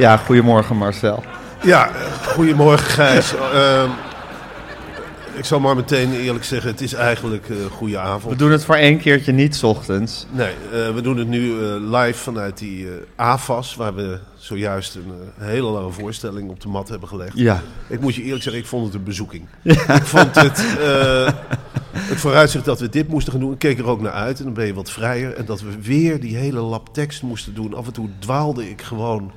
Ja, goedemorgen Marcel. Ja, eh, goedemorgen Gijs. Ehm, ik zal maar meteen eerlijk zeggen, het is eigenlijk uh, goede We avond. doen het voor één keertje niet 's ochtends. Nee, eh, we doen het nu eh, live vanuit die eh, AFAS, waar we zojuist een eh, hele lange voorstelling op de mat hebben gelegd. Ja. Ik moet je eerlijk zeggen, ik vond het een bezoeking. Ik vond het, eh, het vooruitzicht dat we dit moesten gaan doen. Ik keek er ook naar uit en dan ben je wat vrijer. En dat we weer die hele lap tekst moesten doen. Af en toe dwaalde ik gewoon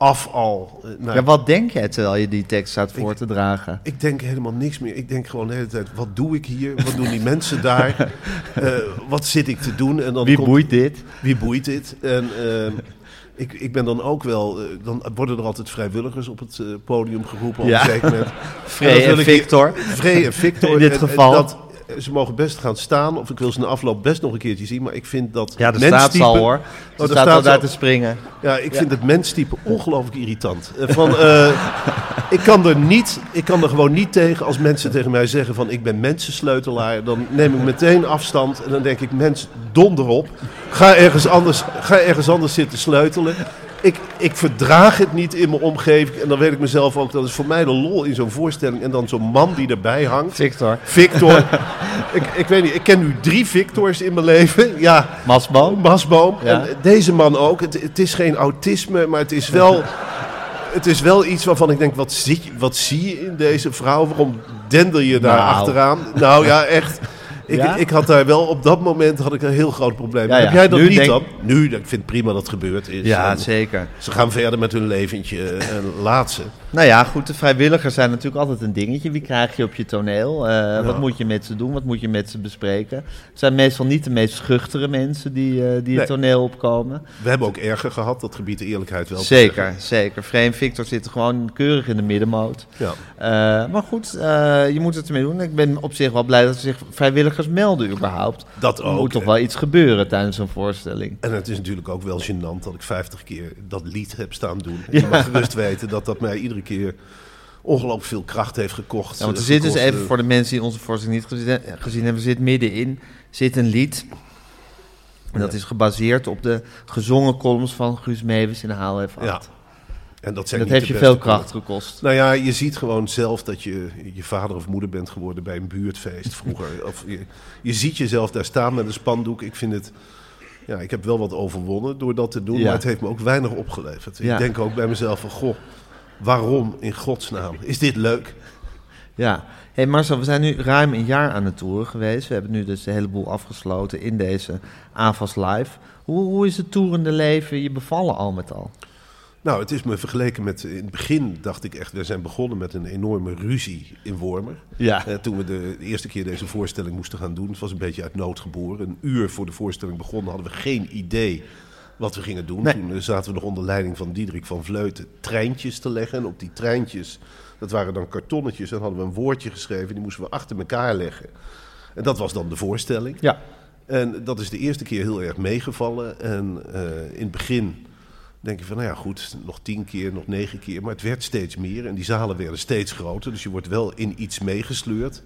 af al. eh, naar Ja, wat denk jij terwijl je die tekst staat voor te dragen? Ik denk helemaal niks meer. Ik denk gewoon de hele tijd, wat doe ik hier? Wat doen die mensen daar? Eh, wat zit ik te doen? En dan Wie komt- boeit dit? Wie boeit dit? En ehm, ik, ik ben dan ook wel... eh, dan worden er altijd vrijwilligers op het podium geroepen op Ja. een dat wil en Victor. Frey en Victor. In dit En- en geval. dat, ze mogen best gaan staan. Of ik wil ze na afloop best nog een keertje zien. Maar ik vind dat Ja, daar staat al hoor. Oh, Ze staat al daar te springen. Ja, ik vind het menstype ongelooflijk irritant. Eh, Van, eh, ik, kan er niet, ik kan er gewoon niet tegen als mensen tegen mij zeggen van ik ben mensensleutelaar. Dan neem ik meteen afstand en dan denk ik mens, donder op. Ga ergens anders, ga ergens anders zitten sleutelen. Ik, ik verdraag het niet in mijn omgeving. En dan weet ik mezelf ook, dat is voor mij de lol in zo'n voorstelling. En dan zo'n man die erbij hangt. Victor. Victor. ik, ik weet niet, ik ken nu drie Victors in mijn leven. Ja, Masboom. Masboom. Ja. En deze man ook. Het, het is geen autisme, maar het is wel... Het is wel iets waarvan ik denk, wat zie, je- wat zie je in deze vrouw? Waarom dendel je daar Nou. achteraan? Nou ja, echt. Ik, Ja? ik had daar wel, op dat moment had ik een heel groot probleem. Ja, ja. Heb jij dat Nu niet denk- dan? Nu, ik vind het prima dat het gebeurd is. Ja, En zeker. Ze gaan verder met hun leventje en laat ze. Nou ja, goed, de vrijwilligers zijn natuurlijk altijd een dingetje. Wie krijg je op je toneel? Eh, Wat moet je met ze doen? Wat moet je met ze bespreken? Het zijn meestal niet de meest schuchtere mensen die, eh, die het Nee. toneel opkomen. We hebben ook erger gehad, dat gebied de eerlijkheid wel. Zeker, zeker. Frey en Victor zitten gewoon keurig in de middenmoot. Ja. Eh, maar goed, eh, je moet het ermee doen. Ik ben op zich wel blij dat ze zich vrijwilligers melden überhaupt. Dat Er ook. moet toch wel iets gebeuren tijdens een voorstelling. En het is natuurlijk ook wel gênant dat ik 50 keer dat lied heb staan doen. En Je mag gerust weten dat dat mij iedere keer ongeloorlijk veel kracht heeft gekocht. Ja, want er zit dus even eh, voor de mensen die onze voorstelling niet gezien, gezien hebben, zit middenin zit een lied. En dat is gebaseerd op de gezongen columns van Guus Meeuwis in Haal F8. Ja, En dat, En zijn dat niet heeft de je veel kracht gekost. Nou ja, je ziet gewoon zelf dat je je vader of moeder bent geworden bij een buurtfeest vroeger. of je, je ziet jezelf daar staan met een spandoek. Ik vind het... Ja, ik heb wel wat overwonnen door dat te doen, Ja. maar het heeft me ook weinig opgeleverd. Ja. Ik denk ook bij mezelf van, goh, waarom in godsnaam? Is dit leuk? Ja. hey Marcel, we zijn nu ruim een jaar aan het toeren geweest. We hebben nu dus de hele boel afgesloten in deze AVAS Live. Hoe, hoe is het toerende leven je bevallen al met al? Nou, het is me vergeleken met... In het begin dacht ik echt, we zijn begonnen met een enorme ruzie in Wormer. Ja. Eh, toen we de, eerste keer deze voorstelling moesten gaan doen. Het was een beetje uit nood geboren. Een uur voor de voorstelling begonnen hadden we geen idee wat we gingen doen. Nee. Toen eh, zaten we nog onder leiding van Diederik van Vleuten treintjes te leggen. En op die treintjes, dat waren dan kartonnetjes. En hadden we een woordje geschreven, die moesten we achter elkaar leggen. En dat was dan de voorstelling. Ja. En dat is de eerste keer heel erg meegevallen. En eh, in het begin denk je van, nou ja goed, nog tien keer, nog negen keer. Maar het werd steeds meer en die zalen werden steeds groter. Dus je wordt wel in iets meegesleurd.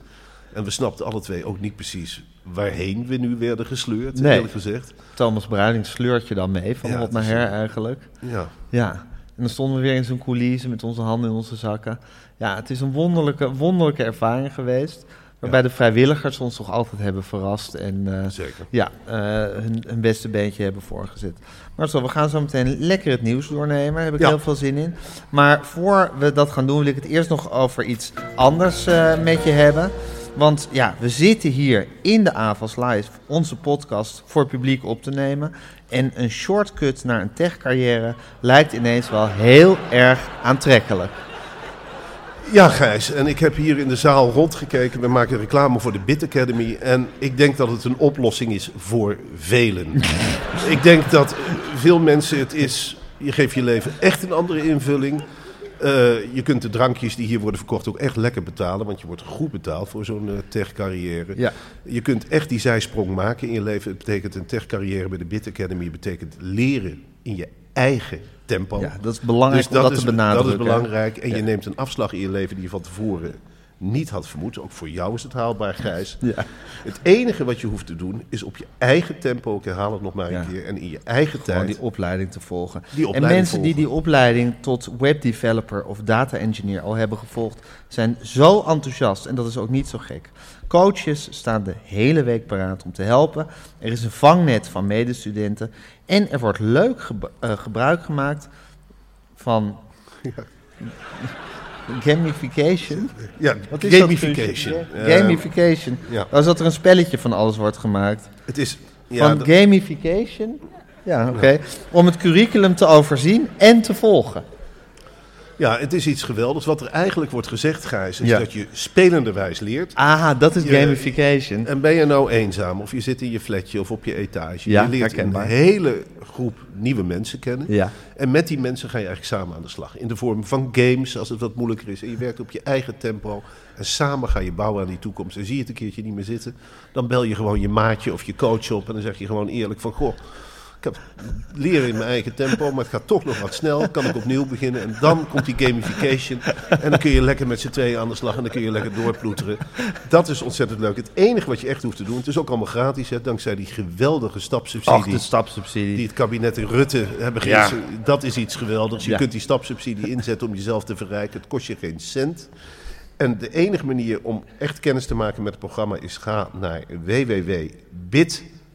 En we snapten alle twee ook niet precies waarheen we nu werden gesleurd, Nee. eerlijk gezegd. Thomas Bruining sleurt je dan mee, van Ja, het naar her eigenlijk. Ja. Ja, en dan stonden we weer in zo'n coulisse met onze handen in onze zakken. Ja, het is een wonderlijke, wonderlijke ervaring geweest. Waarbij de vrijwilligers ons toch altijd hebben verrast. En eh, Zeker. ja, eh, hun, hun beste beentje hebben voorgezet. Maar zo, we gaan zo meteen lekker het nieuws doornemen. Daar heb ik Ja. heel veel zin in. Maar voor we dat gaan doen, wil ik het eerst nog over iets anders eh, met je hebben. Want ja, we zitten hier in de AVAS Live, onze podcast, voor het publiek op te nemen. En een shortcut naar een techcarrière lijkt ineens wel heel erg aantrekkelijk. Ja, Gijs. En ik heb hier in de zaal rondgekeken. We maken reclame voor de Bit Academy. En ik denk dat het een oplossing is voor velen. ik denk dat veel mensen het is... Je geeft je leven echt een andere invulling. Eh, je kunt de drankjes die hier worden verkocht ook echt lekker betalen. Want je wordt goed betaald voor zo'n eh, techcarrière. Ja. Je kunt echt die zijsprong maken in je leven. Het betekent een techcarrière bij de Bit Academy. betekent leren in je eigen tempo. Ja, dat is belangrijk Dus om dat is, te benadrukken. Dat is belangrijk. En Ja. je neemt een afslag in je leven die je van tevoren niet had vermoed. Ook voor jou is het haalbaar, Gijs. Ja. Het enige wat je hoeft te doen is op je eigen tempo, ik herhaal het nog maar Ja. een keer, en in je eigen Gewoon tijd. die opleiding te volgen. Die en opleiding mensen die volgen. die opleiding tot webdeveloper of data engineer al hebben gevolgd, zijn zo enthousiast. En dat is ook niet zo gek. Coaches staan de hele week paraat om te helpen. Er is een vangnet van medestudenten. En er wordt leuk eh, gebruik gemaakt van gamification. ja, Wat is dat, gamification. Guusje? Eh, Gamification. ja. Als dat er een spelletje van alles wordt gemaakt. Het is. Ja, van dat- gamification? Ja, oké. Om het curriculum te overzien en te volgen. Ja, het is iets geweldigs. Wat er eigenlijk wordt gezegd, Gijs, is Ja. dat je spelenderwijs leert. Aha, dat is Je- gamification. En ben je nou eenzaam, of je zit in je flatje of op je etage. Ja, je leert een hele groep nieuwe mensen kennen. Ja. En met die mensen ga je eigenlijk samen aan de slag. In de vorm van games, als het wat moeilijker is. En je werkt op je eigen tempo. En samen ga je bouwen aan die toekomst. En zie je het een keertje niet meer zitten. Dan bel je gewoon je maatje of je coach op. En dan zeg je gewoon eerlijk van... Goh, ik heb leren in mijn eigen tempo, maar het gaat toch nog wat snel. Kan ik opnieuw beginnen. En dan komt die gamification. En dan kun je lekker met z'n tweeën aan de slag. En dan kun je lekker doorploeteren. Dat is ontzettend leuk. Het enige wat je echt hoeft te doen... Het is ook allemaal gratis, hè, dankzij die geweldige stapsubsidie Ach, de stapsubsidie. die het kabinet in Rutte hebben Ja. geïnitieerd. Dat is iets geweldigs. Je Ja. kunt die stapsubsidie inzetten om jezelf te verrijken. Het kost je geen cent. En de enige manier om echt kennis te maken met het programma is ga naar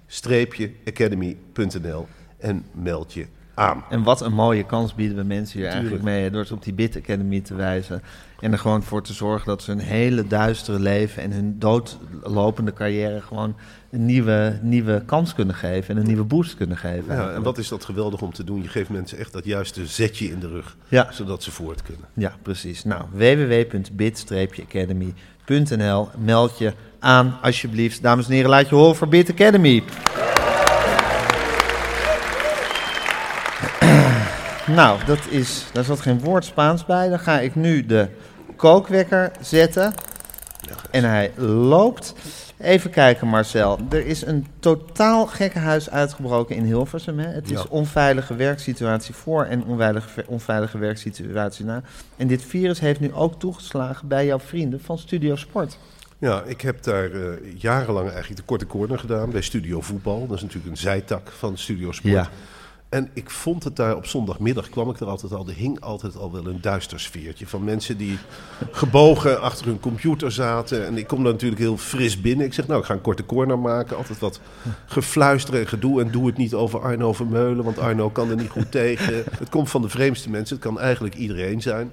www.bit-academy.nl en meld je aan. En wat een mooie kans bieden we mensen hier eigenlijk mee. Door ze op die Bit Academy te wijzen. En er gewoon voor te zorgen dat ze hun hele duistere leven en hun doodlopende carrière gewoon een nieuwe, nieuwe kans kunnen geven. En een nieuwe boost kunnen geven. Ja, en wat is dat geweldig om te doen? Je geeft mensen echt dat juiste zetje in de rug, Ja. zodat ze voort kunnen. Ja, precies. Nou, www.bit-academy.nl. Meld je aan, alsjeblieft. Dames en heren, laat je horen voor Bit Academy. nou, dat is, daar zat geen woord Spaans bij. Dan ga ik nu de kookwekker zetten. En hij loopt. Even kijken, Marcel. Er is een totaal gekkenhuis uitgebroken in Hilversum. Hè? Het is Ja. onveilige werksituatie voor en onveilige, onveilige werksituatie na. En dit virus heeft nu ook toegeslagen bij jouw vrienden van Studio Sport. Ja, ik heb daar eh, jarenlang eigenlijk de korte corner gedaan bij Studio Voetbal. Dat is natuurlijk een zijtak van Studio Sport. Ja. En ik vond het daar op zondagmiddag kwam ik er altijd al. Er hing altijd al wel een duister sfeertje van mensen die gebogen achter hun computer zaten. En ik kom daar natuurlijk heel fris binnen. Ik zeg, nou, ik ga een korte corner maken. Altijd wat gefluister en gedoe. En doe het niet over Arno Vermeulen, want Arno kan er niet goed tegen. Het komt van de vreemdste mensen. Het kan eigenlijk iedereen zijn.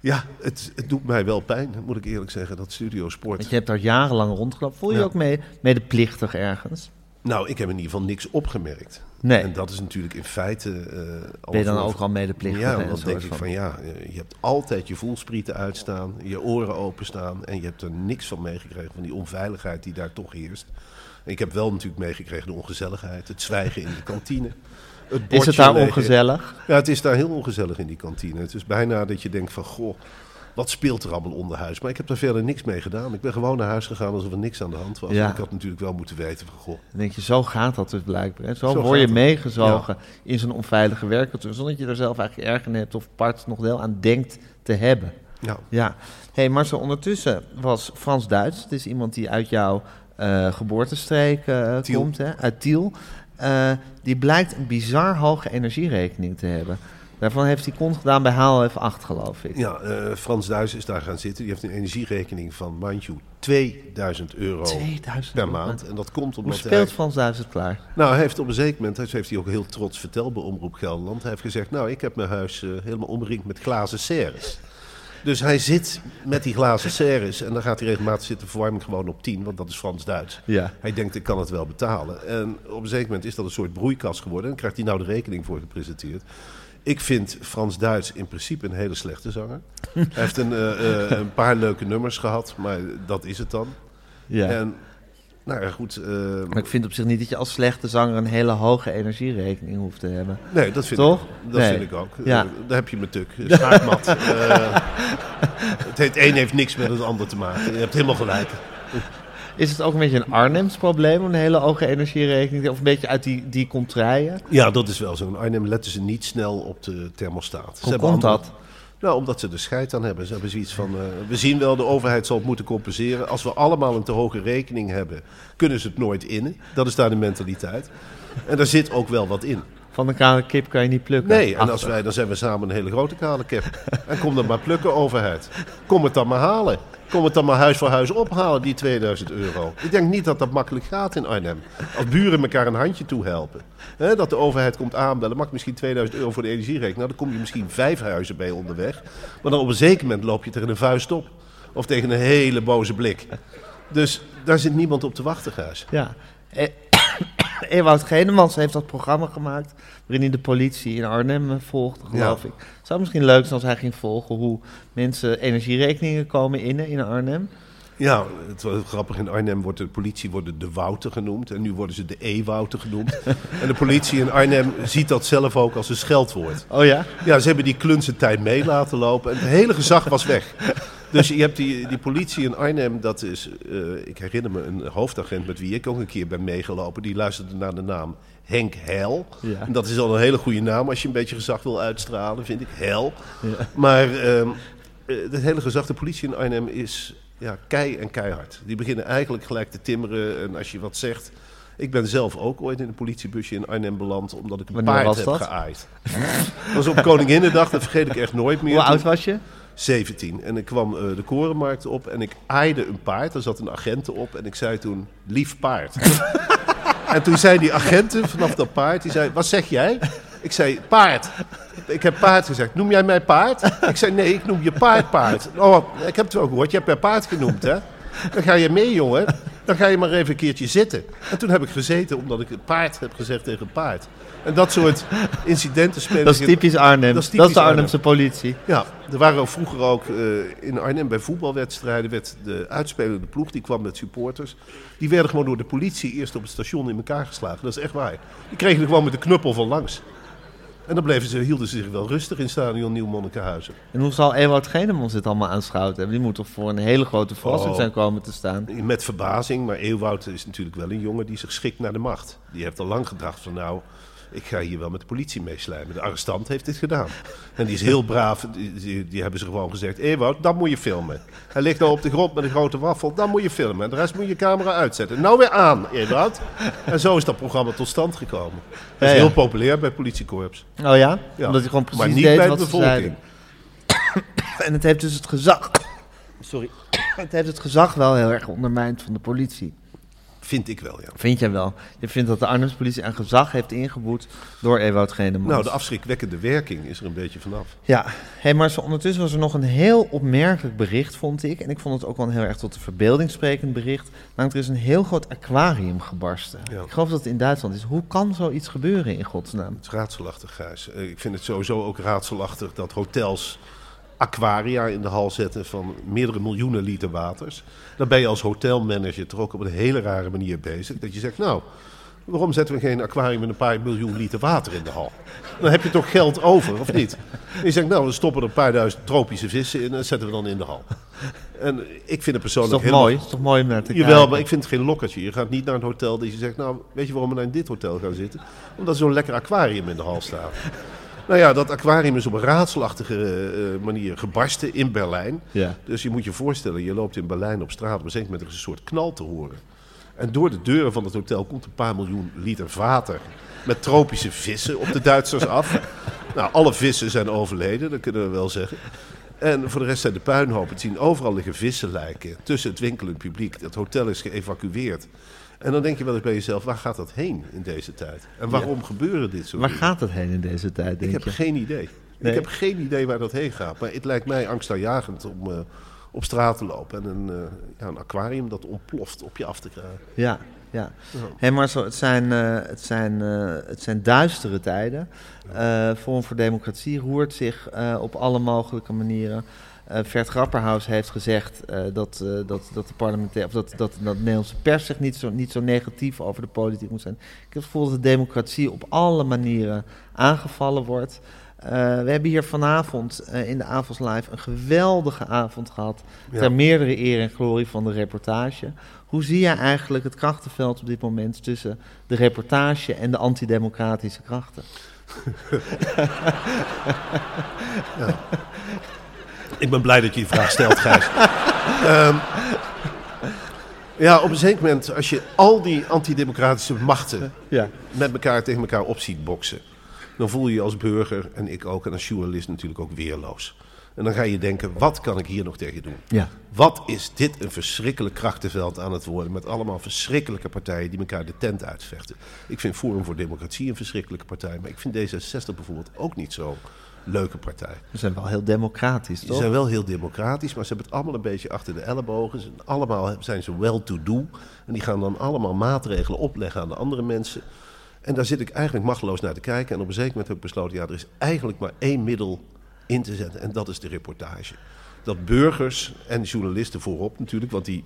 Ja, het, het doet mij wel pijn, moet ik eerlijk zeggen, dat Studio Sport. Want je hebt daar jarenlang rondgelopen. Voel je Ja. ook mee, medeplichtig ergens? Nou, ik heb in ieder geval niks opgemerkt. Nee. En dat is natuurlijk in feite. eh, Ben je dan allemaal ook al medeplichtig? Ja, dan denk ik van ja, eh, je hebt altijd je voelsprieten uitstaan, je oren openstaan en je hebt er niks van meegekregen van die onveiligheid die daar toch heerst. Ik heb wel natuurlijk meegekregen de ongezelligheid, het zwijgen in de kantine. Het Is het daar leggen. ongezellig? Ja, het is daar heel ongezellig in die kantine. Het is bijna dat je denkt van goh, wat speelt er allemaal onder huis? Maar ik heb daar verder niks mee gedaan. Ik ben gewoon naar huis gegaan alsof er niks aan de hand was. Ja. Ik had natuurlijk wel moeten weten van goh, Dan denk je, zo gaat dat dus blijkbaar. Hè? Zo, Zo word je meegezogen in zo'n onveilige werkcultuur. Zonder dat je er zelf eigenlijk erg in hebt of part nog deel aan denkt te hebben. Ja. Ja. hey Marcel, ondertussen was Frans Duits. Het is iemand die uit jouw eh, geboortestreek eh, komt, hè? uit Tiel. Eh, die blijkt een bizar hoge energierekening te hebben. Daarvan heeft hij kont gedaan bij HLF 8, geloof ik. Ja, eh, Frans Duis is daar gaan zitten. Die heeft een energierekening van, mind you, 2000 euro 2000 per maand. En dat komt Hoe omdat speelt hij... Frans Duits het klaar? Nou, hij heeft op een zeker moment, dat heeft hij ook heel trots verteld bij Omroep Gelderland. Hij heeft gezegd, nou, ik heb mijn huis eh, helemaal omringd met glazen serres. Dus hij zit met die glazen serres en dan gaat hij regelmatig zitten verwarming gewoon op 10, want dat is Frans-Duits. Ja. Hij denkt, ik kan het wel betalen. En op een zeker moment is dat een soort broeikas geworden. En krijgt hij nou de rekening voor gepresenteerd. Ik vind Frans Duits in principe een hele slechte zanger. Hij heeft een, eh, eh, een paar leuke nummers gehad, maar dat is het dan. ja. En nou ja, goed. eh, Maar ik vind op zich niet dat je als slechte zanger een hele hoge energierekening hoeft te hebben. nee, dat vind Toch? ik. Dat Nee. vind ik ook. Ja. Eh, daar heb je me tuk. Schaakmat. Eh, het heet, een heeft niks met het ander te maken. Je hebt helemaal gelijk. Is het ook een beetje een Arnhems probleem, een hele hoge energierekening? Of een beetje uit die, die contraien? Ja, dat is wel zo. In Arnhem letten ze niet snel op de thermostaat. Ze Hoe hebben komt andere- dat? Nou, omdat ze er scheid aan hebben. Ze hebben zoiets van, eh, we zien wel, de overheid zal het moeten compenseren. Als we allemaal een te hoge rekening hebben, kunnen ze het nooit innen. Dat is daar de mentaliteit. En daar zit ook wel wat in. Van een kale kip kan je niet plukken. Nee, en als wij, dan zijn we samen een hele grote kale kip. En kom dan maar plukken, overheid. Kom het dan maar halen. Kom het dan maar huis voor huis ophalen, die 2000 euro. Ik denk niet dat dat makkelijk gaat in Arnhem. Als buren elkaar een handje toe helpen. Dat de overheid komt aanbellen, mag misschien 2000 euro voor de energierekening. Nou, dan kom je misschien vijf huizen bij onderweg. Maar dan op een zeker moment loop je tegen een vuist op. Of tegen een hele boze blik. Dus daar zit niemand op te wachten, Gijs. Ja. Ewout Genemans heeft dat programma gemaakt... waarin hij de politie in Arnhem eh, volgde, geloof Ja. ik. Het zou misschien leuk zijn als hij ging volgen... hoe mensen energierekeningen komen innen in Arnhem. Ja, het was grappig. In Arnhem wordt de politie worden de Wouter genoemd. En nu worden ze de E-Wouter genoemd. en de politie in Arnhem ziet dat zelf ook als een scheldwoord. Oh ja? Ja, ze hebben die klunse tijd mee laten lopen. En het hele gezag was weg. Dus je hebt die, die politie in Arnhem, dat is, eh, ik herinner me een hoofdagent met wie ik ook een keer ben meegelopen. Die luisterde naar de naam Henk Heil. Ja. En dat is al een hele goede naam als je een beetje gezag wil uitstralen, vind ik. Heil. Maar ehm, eh, het hele gezag, de politie in Arnhem is ja, kei en keihard. Die beginnen eigenlijk gelijk te timmeren. En als je wat zegt. Ik ben zelf ook ooit in een politiebusje in Arnhem beland. omdat ik een Wanneer paard was heb dat? geaaid. Dat was op Koninginnedag, dat vergeet ik echt nooit meer. Hoe oud was je? 17. En ik kwam eh, de korenmarkt op en ik aaide een paard. Er zat een agent op en ik zei toen, lief paard. en toen zei die agenten vanaf dat paard, die zei, wat zeg jij? Ik zei, paard. Ik heb paard gezegd. Noem jij mij paard? Ik zei, nee, ik noem je paard paard. Oh, ik heb het wel gehoord, je hebt mij paard genoemd, hè? Dan ga je mee, jongen. Dan ga je maar even een keertje zitten. En toen heb ik gezeten omdat ik het paard heb gezegd tegen paard. En dat soort incidenten spelen Dat is typisch Arnhem. Dat Dat is de Arnhem. Arnhemse politie. ja, er waren ook vroeger ook eh, in Arnhem bij voetbalwedstrijden werd de uitspelende ploeg, die kwam met supporters, die werden gewoon door de politie eerst op het station in elkaar geslagen. Dat is echt waar. Die kregen er gewoon met de knuppel van langs. En dan bleven ze, hielden ze zich wel rustig in stadion Nieuw-Monnikenhuizen. En hoe zal Ewout Genemans dit allemaal aanschouwd hebben? Die moet toch voor een hele grote verrassing Oh. zijn komen te staan. Met verbazing, maar Ewout is natuurlijk wel een jongen die zich schikt naar de macht. Die heeft al lang gedacht van nou, ik ga hier wel met de politie meeslijmen. De arrestant heeft dit gedaan. En die is heel braaf. Die, die, die hebben ze gewoon gezegd, Ewout, dan moet je filmen. Hij ligt nou op de grond met een grote waffel, dan moet je filmen. En de rest moet je camera uitzetten. Nou weer aan, Ewout. En zo is dat programma tot stand gekomen. Dat is heel populair bij politiekorps. Oh ja? Ja. Omdat hij gewoon precies maar niet deed bij de wat ze bevolking. zeiden. En het heeft dus het gezag... Sorry. Het heeft het gezag wel heel erg ondermijnd van de politie. Vind ik wel, ja. Vind jij wel? Je vindt dat de Arnhemse politie aan gezag heeft ingeboet door Ewout Genemans? Nou, de afschrikwekkende werking is er een beetje vanaf. Ja, hey, maar zo ondertussen was er nog een heel opmerkelijk bericht, vond ik. En ik vond het ook wel een heel erg tot de verbeelding sprekend bericht. Namelijk, er is een heel groot aquarium gebarsten. Ja. Ik geloof dat het in Duitsland is. Hoe kan zoiets gebeuren in godsnaam? Het is raadselachtig, Gijs. Eh, Ik vind het sowieso ook raadselachtig dat hotels aquaria in de hal zetten van meerdere miljoenen liter waters. Dan ben je als hotelmanager toch ook op een hele rare manier bezig. Dat je zegt, nou, waarom zetten we geen aquarium met een paar miljoen liter water in de hal? Dan heb je toch geld over, of niet? En je zegt, nou, we stoppen er een paar duizend tropische vissen in en zetten we dan in de hal. En ik vind het is persoonlijk toch helemaal- mooi? Is toch mooi naar te Jawel, maar ik vind het geen lokkertje. Je gaat niet naar een hotel dat je zegt, nou, weet je waarom we in dit hotel gaan zitten? Omdat er zo'n lekker aquarium in de hal staat. Nou ja, dat aquarium is op een raadselachtige eh, manier gebarsten in Berlijn. Ja. Dus je moet je voorstellen, je loopt in Berlijn op straat, maar zeker met een soort knal te horen. En door de deuren van het hotel komt een paar miljoen liter water met tropische vissen op de Duitsers af. Nou, alle vissen zijn overleden, dat kunnen we wel zeggen. En voor de rest zijn de puinhopen te zien. Overal liggen vissenlijken tussen het winkelend publiek. Het hotel is geëvacueerd. En dan denk je wel eens bij jezelf, waar gaat dat heen in deze tijd? En waarom gebeuren dit soort Waar dingen? gaat het heen in deze tijd, denk Ik heb je? geen idee. Nee? Ik heb geen idee waar dat heen gaat. Maar het lijkt mij angstaanjagend om eh, op straat te lopen en een, eh, ja, een aquarium dat ontploft op je af te krijgen. Ja, ja. Hé Marcel, het zijn, eh, het, zijn, het zijn duistere tijden. Eh Forum voor Democratie roert zich op alle mogelijke manieren. Eh Vert Grapperhaus heeft gezegd eh, dat, eh, dat, dat, de parlementair, of dat, dat, dat de Nederlandse pers zich niet zo, niet zo negatief over de politiek moet zijn. Ik heb het gevoel dat de democratie op alle manieren aangevallen wordt. We hebben hier vanavond in de Avonds Live een geweldige avond gehad. Ja. Ter meerdere eer en glorie van de reportage. Hoe zie jij eigenlijk het krachtenveld op dit moment tussen de reportage en de antidemocratische krachten? Ik ben blij dat je die vraag stelt, Gijs. Ehm, ja, op een zeker moment, als je al die antidemocratische machten Ja. met elkaar tegen elkaar op ziet boksen, dan voel je je als burger en ik ook en als journalist natuurlijk ook weerloos. En dan ga je denken, wat kan ik hier nog tegen doen? Ja. Wat is dit een verschrikkelijk krachtenveld aan het worden met allemaal verschrikkelijke partijen die elkaar de tent uitvechten. Ik vind Forum voor Democratie een verschrikkelijke partij, maar ik vind D66 bijvoorbeeld ook niet zo'n leuke partij. We zijn wel heel democratisch, Ze toch? zijn wel heel democratisch, maar ze hebben het allemaal een beetje achter de ellebogen. Ze, allemaal zijn ze well-to-do. En die gaan dan allemaal maatregelen opleggen aan de andere mensen. En daar zit ik eigenlijk machteloos naar te kijken. En op een zeker moment heb ik besloten, ja, er is eigenlijk maar één middel in te zetten. En dat is de reportage. Dat burgers en journalisten voorop natuurlijk, want die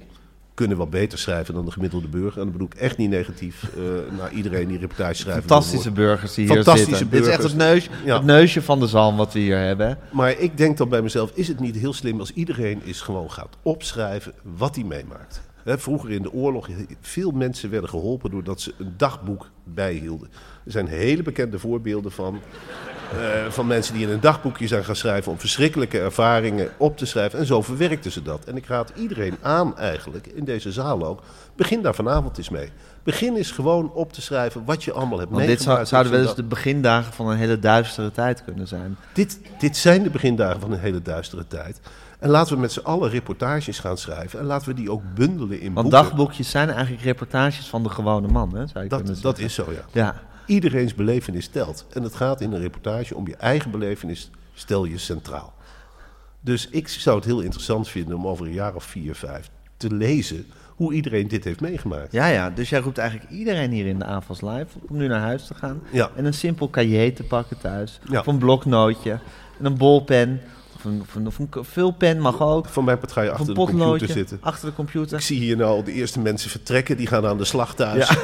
kunnen wel beter schrijven dan de gemiddelde burger. En dat bedoel ik echt niet negatief eh, naar iedereen die reportage schrijft. Fantastische burgers die hier Fantastische zitten. Dit is echt het, burgers. neus, Ja. het neusje van de zalm wat we hier hebben. Maar ik denk dan bij mezelf, is het niet heel slim als iedereen eens gewoon gaat opschrijven wat hij meemaakt? Vroeger in de oorlog, veel mensen werden geholpen doordat ze een dagboek bijhielden. Er zijn hele bekende voorbeelden van, eh, van mensen die in een dagboekje zijn gaan schrijven om verschrikkelijke ervaringen op te schrijven. En zo verwerkten ze dat. En ik raad iedereen aan eigenlijk, in deze zaal ook, begin daar vanavond eens mee. Begin eens gewoon op te schrijven wat je allemaal hebt Want dit meegemaakt. zou, zouden wel eens de begindagen van een hele duistere tijd kunnen zijn. dit, dit zijn de begindagen van een hele duistere tijd. En laten we met z'n allen reportages gaan schrijven. En laten we die ook bundelen in Want boeken. dagboekjes zijn eigenlijk reportages van de gewone man, hè, zou je kunnen Dat, dat zeggen. is zo, ja. Ja, Iedereen's belevenis telt. En het gaat in een reportage om je eigen belevenis, stel je centraal. Dus ik zou het heel interessant vinden om over een jaar of vier, vijf te lezen hoe iedereen dit heeft meegemaakt. ja, ja. Dus jij roept eigenlijk iedereen hier in de AFAS Live om nu naar huis te gaan. Ja. En een simpel cahier te pakken thuis. Ja. Of een bloknootje. En een bolpen. Of een, of een, of een vulpen mag ook. Van mijn part ga je Of achter de computer zitten. achter de computer. Ik zie hier nou al de eerste mensen vertrekken. Die gaan aan de slag thuis.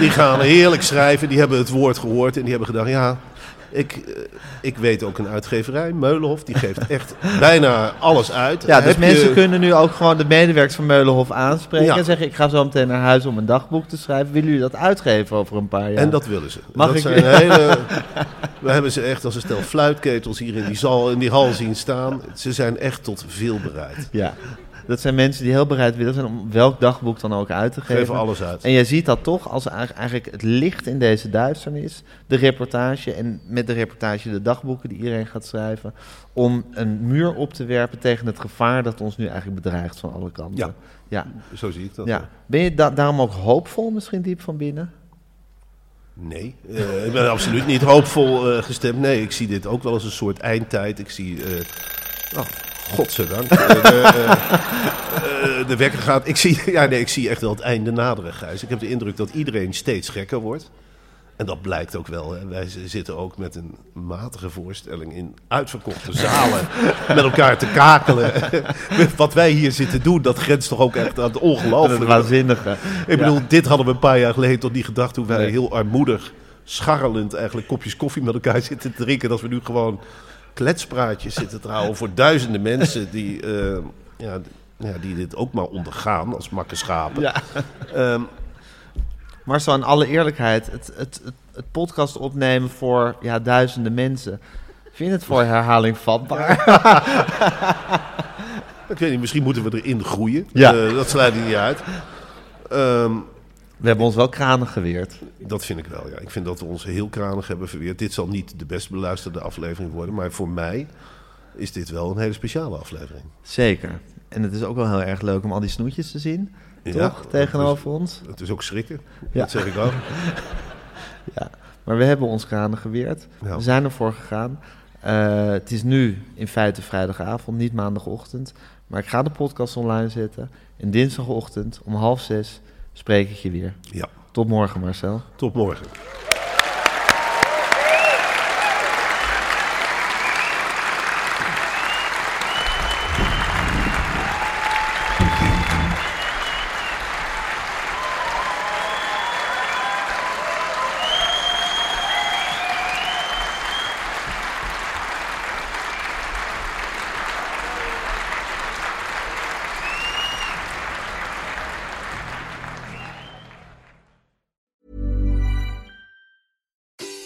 Die gaan heerlijk schrijven. Die hebben het woord gehoord. En die hebben gedacht, ja, ik, eh, ik weet ook een uitgeverij. Meulenhof, die geeft echt bijna alles uit. Ja, dus Heb mensen je- kunnen nu ook gewoon de medewerkers van Meulenhof aanspreken. Ja. En zeggen, ik ga zo meteen naar huis om een dagboek te schrijven. Willen jullie dat uitgeven over een paar jaar? En dat willen ze. Mag dat ik- zijn hele, we hebben ze echt als een stel fluitketels hier in die, zal, in die hal zien staan. Ze zijn echt tot veel bereid. Ja, dat zijn mensen die heel bereid willen zijn om welk dagboek dan ook uit te geven. Geven alles uit. En jij ziet dat toch als eigenlijk- het licht in deze duisternis, de reportage en met de reportage de dagboeken die iedereen gaat schrijven, om een muur op te werpen tegen het gevaar dat ons nu eigenlijk bedreigt van alle kanten. Ja. ja. Zo zie ik dat. ja. Ben je da- daarom ook hoopvol misschien diep van binnen? Nee, eh, ik ben absoluut niet hoopvol eh, gestemd. Nee, ik zie dit ook wel als een soort eindtijd. Ik zie, eh oh, godzijdank, eh, de, eh, eh, de wekker gaat. Ik zie, ja, nee, ik zie echt wel het einde naderen, Gijs. Ik heb de indruk dat iedereen steeds gekker wordt. En dat blijkt ook wel. Hè. Wij zitten ook met een matige voorstelling in uitverkochte zalen met elkaar te kakelen. Wat wij hier zitten doen, dat grenst toch ook echt aan het ongelooflijke. waanzinnige. Ik bedoel, dit hadden we een paar jaar geleden toch niet gedacht toen wij Nee. heel armoedig, scharrelend eigenlijk kopjes koffie met elkaar zitten te drinken. Dat we nu gewoon kletspraatjes zitten te houden voor duizenden mensen die, eh, ja, d- ja, die dit ook maar ondergaan als makke schapen. Ja. Maar zo in alle eerlijkheid, het, het, het het podcast opnemen voor ja, duizenden mensen. Vind je het voor herhaling vatbaar? Ik weet niet, misschien moeten we erin groeien. Ja. Eh, dat sluit ik niet uit. Ehm, We hebben ons wel kranen geweerd. dat vind ik wel, ja. Ik vind dat we ons heel kranig hebben verweerd. Dit zal niet de best beluisterde aflevering worden, maar voor mij is dit wel een hele speciale aflevering. Zeker. En het is ook wel heel erg leuk om al die snoetjes te zien. Ja, toch? Tegenover ons. Het is ook schrikken, Ja. dat zeg ik ook. Ja. Maar we hebben ons kranen geweerd. Ja. We zijn ervoor gegaan. Eh, het is nu in feite vrijdagavond, niet maandagochtend. Maar ik ga de podcast online zetten. En dinsdagochtend om half zes spreek ik je weer. Ja, Tot morgen, Marcel. tot morgen.